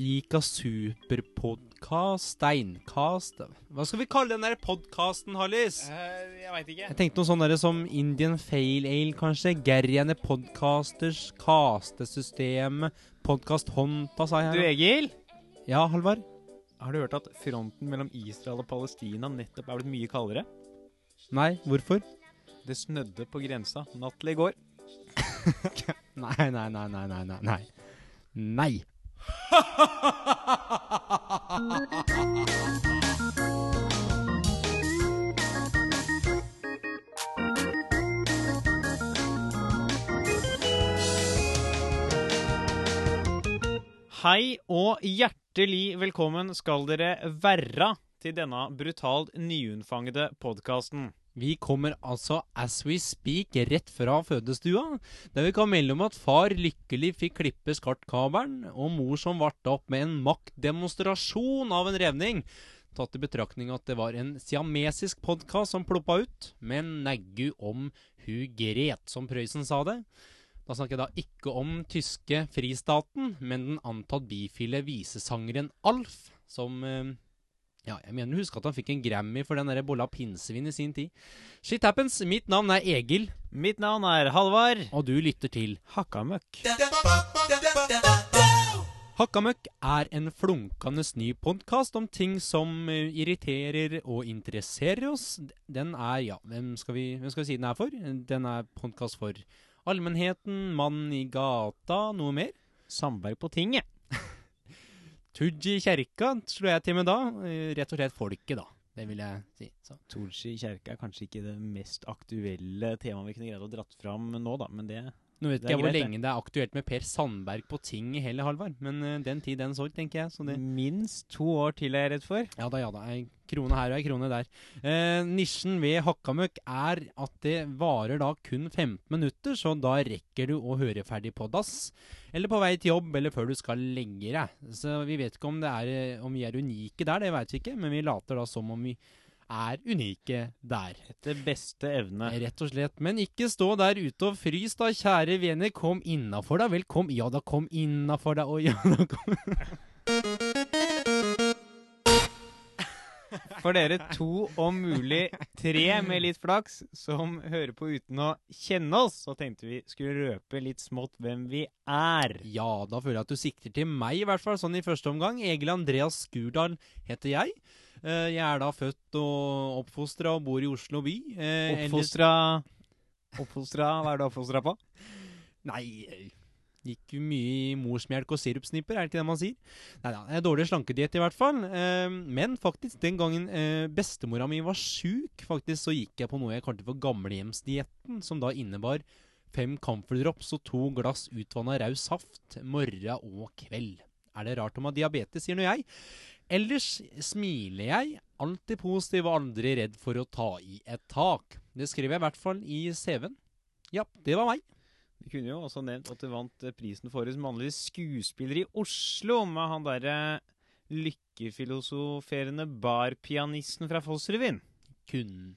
Ika superpodkast, steinkast Hva skal vi kalle den der podkasten, Hallis? Uh, jeg veit ikke. Jeg tenkte noe sånn som Indian Fail Ale, kanskje. Gerriane Podcasters, Kastesystemet, Podkast Honta, sa jeg Du. Egil. Ja, Halvard? Har du hørt at fronten mellom Israel og Palestina nettopp er blitt mye kaldere? Nei, hvorfor? Det snødde på grensa natt til i går. Nei, nei, nei, nei, nei, nei. Nei. Hei og hjertelig velkommen skal dere være til denne brutalt nyunnfangede podkasten. Vi kommer altså as we speak rett fra fødestua, der vi kan melde om at far lykkelig fikk klippe skartkabelen, og mor som varte opp med en maktdemonstrasjon av en revning. Tatt i betraktning at det var en siamesisk podkast som ploppa ut, men neggu om hu gret, som Prøysen sa det. Da snakker jeg da ikke om tyske fristaten, men den antatt bifile visesangeren Alf, som eh, ja, jeg mener å huske at han fikk en Grammy for den der bolla pinsevin i sin tid. Shit happens. Mitt navn er Egil, Mitt navn er Halvard og du lytter til Hakkamøkk. Hakkamøkk er en flunkende ny podkast om ting som eh, irriterer og interesserer oss. Den er, ja, hvem skal vi, hvem skal vi si den er for? Den er podkast for allmennheten, mann i gata, noe mer? Sandberg på tinget. Tooji kjerka slo jeg til med da. Eh, Rett og slett folket, da. Det vil jeg si. Så. Kjerka kjerke er kanskje ikke det mest aktuelle temaet vi kunne greid å dratt fram nå, da, men det Nå vet ikke jeg hvor det. lenge det er aktuelt med Per Sandberg på ting i hele Halvard. Men uh, den tid, den sorg, tenker jeg. Så det Minst to år til er jeg redd for. Ja da, ja da. Ei krone her og ei krone der. Uh, nisjen ved Hakkamøkk er at det varer da kun 15 minutter, så da rekker du å høre ferdig på dass. Eller på vei til jobb, eller før du skal legge deg. Så vi vet ikke om, det er, eh, om vi er unike der, det veit vi ikke. Men vi later da som om vi er unike der. Etter beste evne. Rett og slett. Men ikke stå der ute og frys, da, kjære venner. Kom innafor, da vel. Kom, ja da, kom innafor, da. Og ja da, kom. For dere to, om mulig tre med litt flaks, som hører på uten å kjenne oss, så tenkte vi skulle røpe litt smått hvem vi er. Ja, da føler jeg at du sikter til meg, i hvert fall, sånn i første omgang. Egil Andreas Skurdal heter jeg. Eh, jeg er da født og oppfostra og bor i Oslo by. Eh, ellers- Oppfostra Oppfostra Hva er du oppfostra på? Nei, eh, gikk jo mye i morsmelk og sirupsnipper, er det ikke det man sier? Nei da, dårlig slankediett i hvert fall. Eh, men faktisk, den gangen eh, bestemora mi var sjuk, faktisk, så gikk jeg på noe jeg kalte for gamlehjemsdietten, som da innebar fem camphordrops og to glass utvanna raus saft morgen og kveld. Er det rart om har diabetes, sier nå jeg. Ellers smiler jeg, alltid positiv og aldri redd for å ta i et tak. Det skriver jeg i hvert fall i CV-en. Ja, det var meg. Du kunne jo også nevnt at du vant eh, prisen for årets mannlige skuespiller i Oslo med han derre lykkefilosoferende barpianisten fra Fossrevyen. Kunne,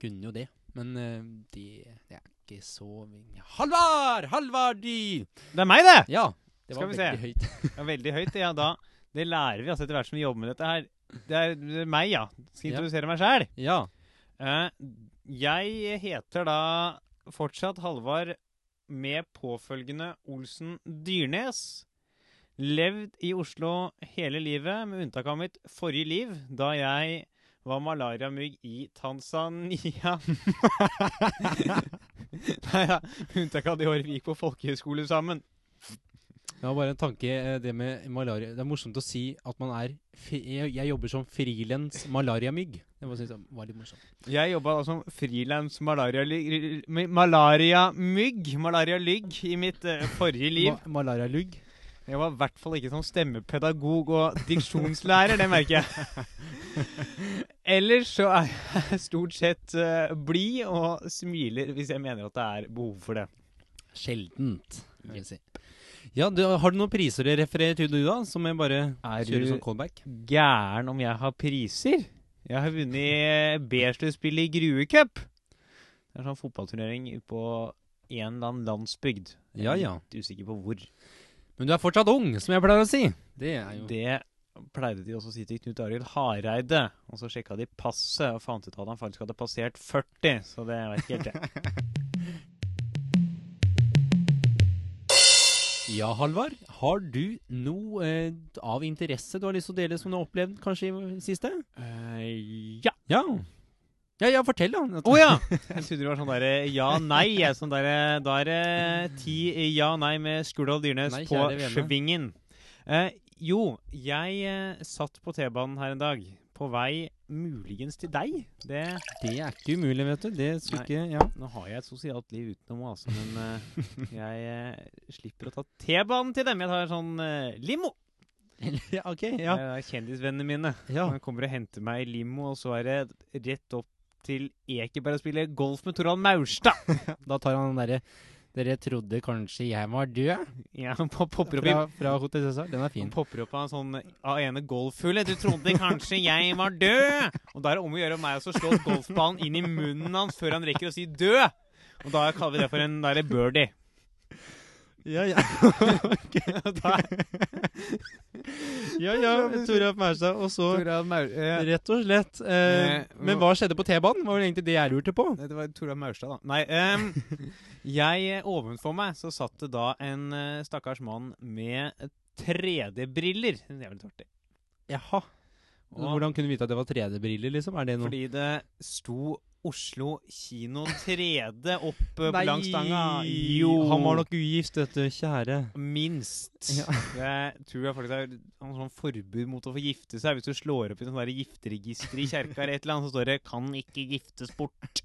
kunne jo det, men eh, det, det er ikke så Halvard! Halvard! dy! Det er meg, det! Ja, det var veldig høyt. Ja, veldig høyt. Ja, da Det lærer vi altså etter hvert som vi jobber med dette her. Det er, det er meg, ja. Skal Ja. introdusere meg sjæl. Ja. Uh, jeg heter da fortsatt Halvard med påfølgende Olsen Dyrnes. Levd i Oslo hele livet, med unntak av mitt forrige liv, da jeg var malariamygg i Tanzania. Nei, ja, unntak av det året vi gikk på folkehøyskole sammen. Det var bare en tanke, eh, det med malaria. Det er morsomt å si at man er Jeg, jeg jobber som frilans malariamygg. Det var, jeg var litt morsomt. Jeg jobba da som frilans malariamygg malaria malaria-lygg i mitt uh, forrige liv. Ma malarialugg. Jeg var i hvert fall ikke som stemmepedagog og diksjonslærer, det merker jeg. Ellers så er jeg stort sett uh, blid og smiler hvis jeg mener at det er behov for det. Sjeldent, vil jeg si. Ja, du, Har du noen priser å referere til, du, da? Som jeg bare Er kjører som callback? Er du gæren om jeg har priser? Jeg har vunnet B-sluttspillet i Grue Cup. Det er en sånn fotballturnering på en eller annen landsbygd. Jeg er Ja, ja. Litt usikker på hvor. Men du er fortsatt ung, som jeg pleier å si. Det er jo Det pleide de også å si til Knut Arild Hareide. Og så sjekka de passet og fant ut at han faktisk hadde passert 40. Så det vet ikke helt jeg. Ja, Halvard. Har du noe eh, av interesse du har lyst til å dele som du har opplevd kanskje i siste? Eh, ja. Ja. Ja, ja, fortell, da. Å ja! Jeg trodde det var sånn derre ja-nei. Sånn der, Da er det ti ja-nei med Skurdal Dyrnes Nei, på svingen. Eh, jo, jeg eh, satt på T-banen her en dag. På vei muligens til deg. Det Det er ikke umulig, vet du. Det skulle ikke Ja. Nå har jeg et sosialt liv utenom, altså, men uh, jeg uh, slipper å ta T-banen til dem. Jeg tar sånn uh, limo. ja ok, Det er kjendisvennene mine. ja. Han kommer og henter meg i limo, og så er det rett opp til Ekeberg og spille golf med Torald Maurstad. Da tar han den derre Dere trodde kanskje jeg var død? Ja, han po- popper opp i Fra, fra Hotel Cæsar. Den er Han fin. popper opp av en sånn av ene golfhullet. Du trodde kanskje jeg var død? Og da er det om å gjøre meg også å slå golfballen inn i munnen hans før han rekker å si død. Og da kaller vi det for en der birdie. Ja, ja. Ja, ja. Toralf Maurstad. Og så eh, Rett og slett. Eh, Eh, men hva skjedde på T-banen? Var vel egentlig det jeg lurte på. Det var Torald Maurstad, da. Nei, Um, jeg eh, Ovenfor meg så satt det da en stakkars mann med 3D-briller. Det er litt artig. Jaha. Og- Hvordan kunne du vite at det var 3D-briller, liksom? Er det noe Fordi det sto Oslo kino 3D oppe på langs stanga. Han var nok ugift, dette. Kjære. Minst. Ja. Det tror jeg faktisk er en sånn forbud mot å få gifte seg. Hvis du slår opp i sånn gifteregister i kjerka eller et eller annet, så står det 'kan ikke giftes bort'.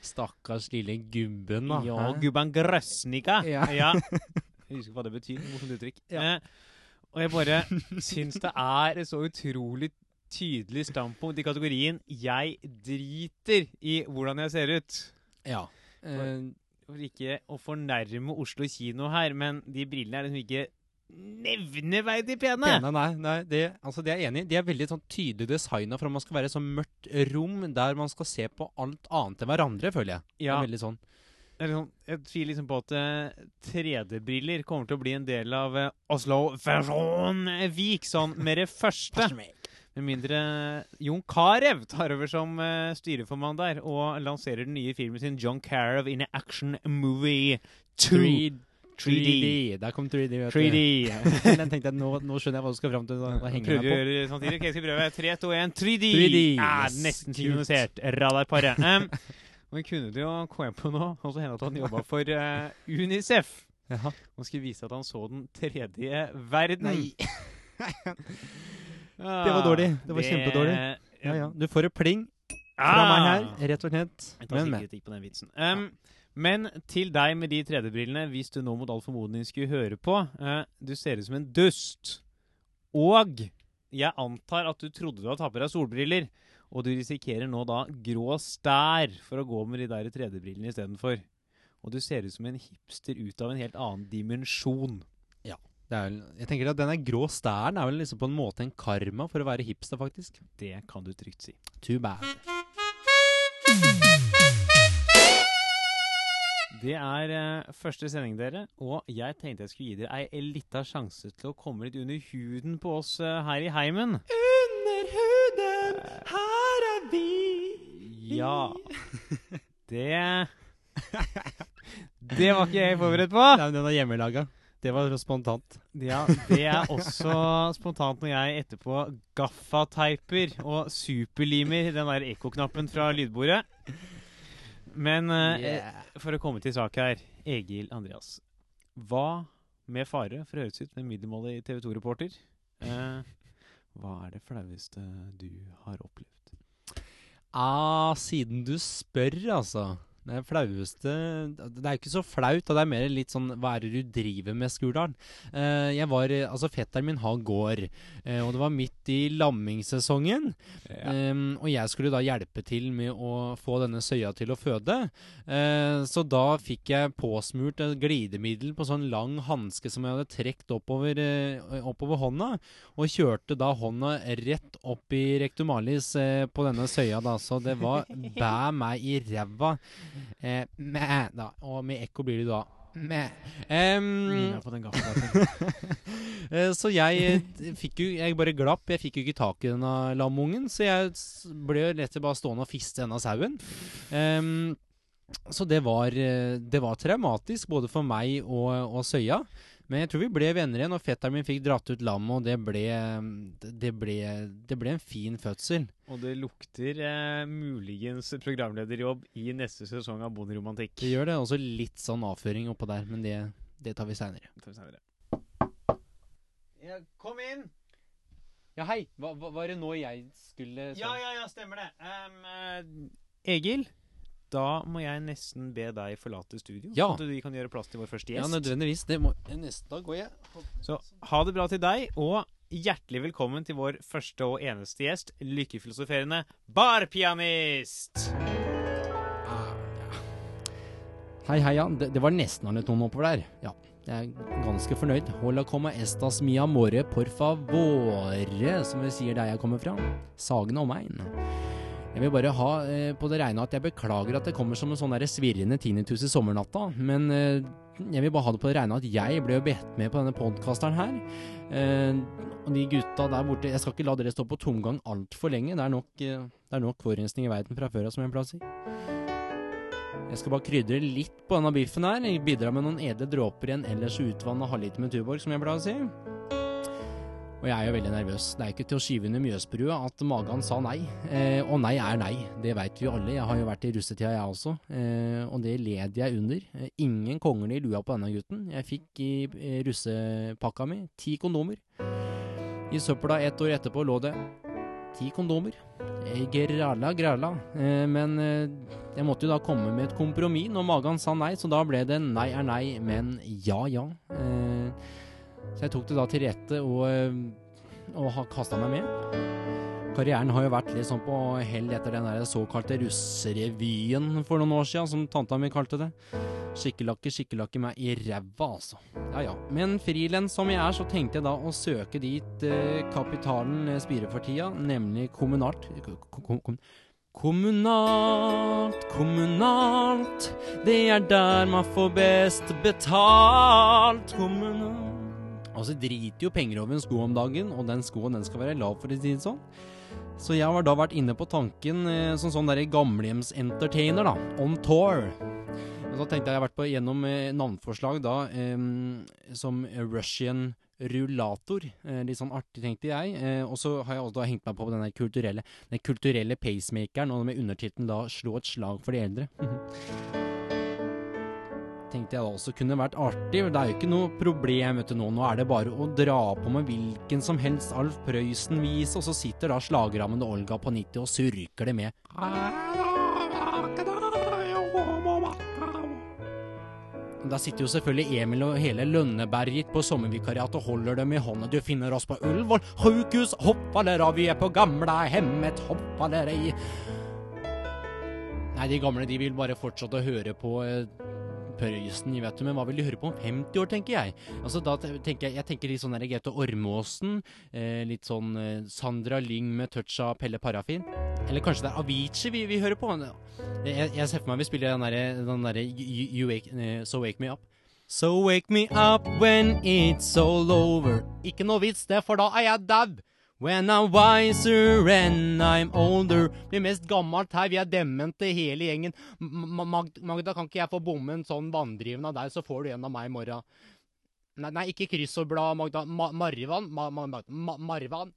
Stakkars lille gubben, da. Ja, gubben Grøsnika. Ja. Jeg husker hva det betyr. Morsomt uttrykk. Ja. Eh, og jeg bare syns det er så utrolig tydelig standpunkt i kategorien 'jeg driter i hvordan jeg ser ut'. Ja. For, For ikke å fornærme Oslo kino her, men de brillene er liksom ikke nevneverdig pene. pene, nei, nei det, altså det er jeg enig i. De er veldig sånn tydelig designa for at man skal være et sånn mørkt rom der man skal se på alt annet enn hverandre, føler jeg. Ja. Det er sånn. sånn, jeg tviler liksom på at eh, 3D-briller kommer til å bli en del av eh, Oslo Fashion Week sånn med det første. Med mindre Jon Carew tar over som uh, styreformann der og lanserer den nye filmen sin John Carew in a Action Movie 2. 3D. 3D. Der kom 3D. vet 3D. Den tenkte jeg, nå, nå skjønner jeg hva du skal fram til. Da, da henger jeg på. samtidig. Ok, skal prøve? 3, 2, 1, 3D! 3D, Ah, yes, nesten synkronisert. Radarparet. Um, men kunne det jo komme på nå, og så hende at han jobba for uh, Unicef. Ja. Og skulle vise at han så den tredje verden. Nei. Ah, Det var dårlig. Det var kjempedårlig. Ja, ja. Du får et pling fra meg her, rett og slett. Jeg tar kritikk på den vitsen. Um, Men til deg med de 3D-brillene, hvis du nå mot all formodning skulle høre på uh, Du ser ut som en dust. Og jeg antar at du trodde du hadde tatt på deg solbriller, og du risikerer nå da grå stær for å gå med de der 3D-brillene istedenfor. Og du ser ut som en hipster ut av en helt annen dimensjon. Det er, jeg tenker at Denne grå stæren er vel liksom på en måte en karma for å være hipster, faktisk. Det kan du trygt si. Too bad. Det er uh, første sending, dere, og jeg tenkte jeg skulle gi dere ei lita sjanse til å komme litt under huden på oss uh, her i heimen. Under huden, her er vi. Ja. Det Det var ikke jeg forberedt på. Nei, men den er hjemmelaga. Det var spontant. Ja, Det er også spontant når jeg etterpå gaffateiper og superlimer den der ekkoknappen fra lydbordet. Men eh, Yeah. for å komme til sak her, Egil Andreas. Hva med fare for å høres ut med middelmålet middelmådig TV 2-reporter? Eh, hva er det flaueste du har opplevd? Ah, siden du spør, altså. Det flaueste Det er jo ikke så flaut, det er mer litt sånn Hva er det du driver med, Skurdalen? Uh, jeg var eh, Altså, fetteren min har gård, uh, og det var midt i lammingssesongen. Ehm, og jeg skulle da hjelpe til med å få denne søya til å føde. Uh, så da fikk jeg påsmurt et glidemiddel på sånn lang hanske som jeg hadde trukket oppover, eh, oppover hånda, og kjørte da hånda rett opp i rektumalis eh, på denne søya, da. Så det var bæ meg i ræva. Eh, mæ, da. Og med ekko blir det da mæ. Um, Så jeg eh, fikk jo Jeg bare glapp. Jeg fikk jo ikke tak i denne lamungen, så jeg ble rett og slett bare stående og fiste denne sauen. Um, så det var, eh, det var traumatisk både for meg og, og Søya. Men jeg tror vi ble venner igjen, og fetteren min fikk dratt ut lammet, og det ble, det, ble, det ble en fin fødsel. Og det lukter eh, muligens programlederjobb i neste sesong av Bonderomantikk. Det gjør det. Også litt sånn avføring oppå der, men det, det tar vi seinere. Det tar vi senere. Ja, kom inn! Ja, hei. Hva, var det nå jeg skulle Ja, ja, ja, stemmer det. Eh, Egil, da må jeg nesten be deg forlate studio, Ja. sånn at vi kan gjøre plass til vår første gjest. Ja, nødvendigvis. Det må, nesten, da går jeg. Så ha det bra til deg, og hjertelig velkommen til vår første og eneste gjest, lykkefilosoferende barpianist! Ah, Hei, hei, ja. Det, det var nesten alle noen oppover der. Ja, jeg er ganske fornøyd. Hola coma estas mi amore por favore, som vi sier der jeg kommer fra. Sagen om meg. Jeg vil bare ha eh, på det rene at jeg beklager at det kommer som en sånn der svirrende tinnitus i sommernatta, men eh, jeg vil bare ha det på det rene at jeg ble jo bedt med på denne podkasteren her. Eh, og de gutta der borte Jeg skal ikke la dere stå på tomgang altfor lenge. Det er nok, eh, det er nok forurensning i verden fra før av, som pleier å si. Jeg skal bare krydre litt på denne biffen her. Jeg Bidra med noen edle dråper i en ellers utvanna halvliter med Tuborg, som jeg pleier å si. Og jeg er jo veldig nervøs. Det er ikke til å skyve under Mjøsbrua at magen sa nei. Eh, og nei er nei, det veit vi jo alle. Jeg har jo vært i russetida, jeg også. Eh, og det led jeg under. Eh, ingen konger i lua på denne gutten. Jeg fikk i russepakka mi ti kondomer. I søpla ett år etterpå lå det ti kondomer. Eh, Gralla, gralla. Eh, men jeg måtte jo da komme med et kompromiss når magen sa nei, så da ble det nei er nei, men ja ja. Så jeg tok det da til rette og, eh, og kasta meg med. Karrieren har jo vært litt sånn på hell etter den der såkalte russerevyen for noen år siden, som tanta mi kalte det. Skikkelakke, skikkelakke meg i ræva, altså. Ja ja. Men frilens som jeg er, så tenkte jeg da å søke dit eh, kapitalen eh, spirer for tida, nemlig kommunalt ko- ko- kom- Kommunalt, kommunalt, det er der man får best betalt. Kommunalt Altså driter jo penger over en sko om dagen, og den skoen den skal være lav, for å si det sånn. Så jeg har da vært inne på tanken eh, som sånn derre gamlehjemsentertainer, da. On tour. Og så tenkte jeg jeg har vært på gjennom eh, navnforslag da eh, som Russian rullator. Eh, litt sånn artig, tenkte jeg. Eh, og så har jeg også da hengt meg på den kulturelle Den kulturelle pacemakeren, og med undertittelen da 'Slå et slag for de eldre'. tenkte jeg da også kunne vært artig. Det er jo ikke noe problem vet du nå. Nå er det bare å dra på med hvilken som helst Alf Prøysen-vise, og så sitter da slagrammende Olga på 90 og surker det med. Da sitter jo selvfølgelig Emil og hele Lønneberg på sommervikariat og holder dem i hånda. Du finner oss på Ullevål sjukehus, hoppalera, vi er på gamlehemmet, hemmet, i Nei, de gamle de vil bare fortsette å høre på eh, Prøysen, vet du, men hva vil de høre på om 50 år, tenker jeg. Altså, da tenker jeg, jeg tenker litt sånn der Gaute Ormåsen, eh, litt sånn eh, Sandra Lyng med touch av Pelle Parafin. Eller kanskje det er Avicii vi, vi hører på. Jeg, jeg ser for meg vi spiller den derre der, wake, eh, So Wake Me Up. So wake me up when it's all over. Ikke noe vits det, for da er jeg dau. When I'm wiser and I'm older. Blir mest gammelt her, vi er demente hele gjengen. M Mag Magda, kan ikke jeg få bomme en sånn vanndriven av deg, så får du en av meg i morgen? Nei, nei ikke kryssordblad, Magda. Ma Marvan? Ma Ma Ma Marvan?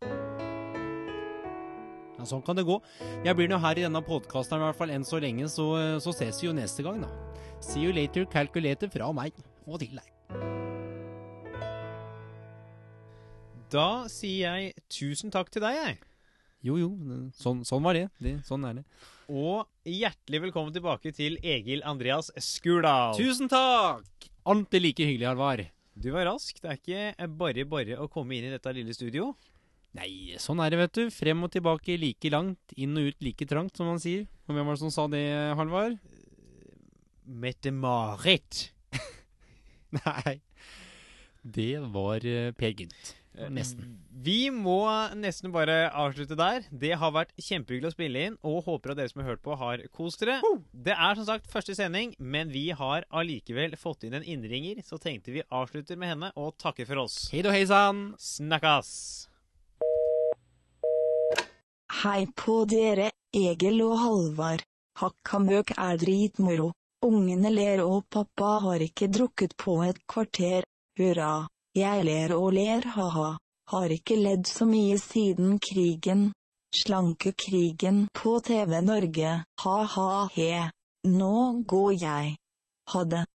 Ja, sånn kan det gå. Jeg blir nå her i denne podkasten i hvert fall enn så lenge, så, så ses vi jo neste gang, da. See you later, calculator fra meg og til deg. Da sier jeg tusen takk til deg, jeg. Jo, jo, sånn, sånn var det. det. Sånn er det. Og hjertelig velkommen tilbake til Egil Andreas Skurdal. Tusen takk! Alltid like hyggelig, Halvard. Du var rask. Det er ikke bare bare å komme inn i dette lille studio. Nei, sånn er det, vet du. Frem og tilbake like langt, inn og ut like trangt, som man sier. Og hvem var det som sa det, Halvard? Mette-Marit. Nei, det var eh, Per Gynt. Nesten. Vi må nesten bare avslutte der. Det har vært kjempehyggelig å spille inn, og håper at dere som har hørt på, har kost dere. Det er som sagt første sending, men vi har allikevel fått inn en innringer, så tenkte vi avslutter med henne og takker for oss. Hei og hei sann! Snakkes! Hei på dere, Egil og Halvard. Hakkamøk er dritmoro. Ungene ler og pappa har ikke drukket på et kvarter. Hurra. Jeg ler og ler, ha-ha. Har ikke ledd så mye siden krigen. Slankekrigen på TV Norge, ha-ha-he. Nå går jeg. Ha det.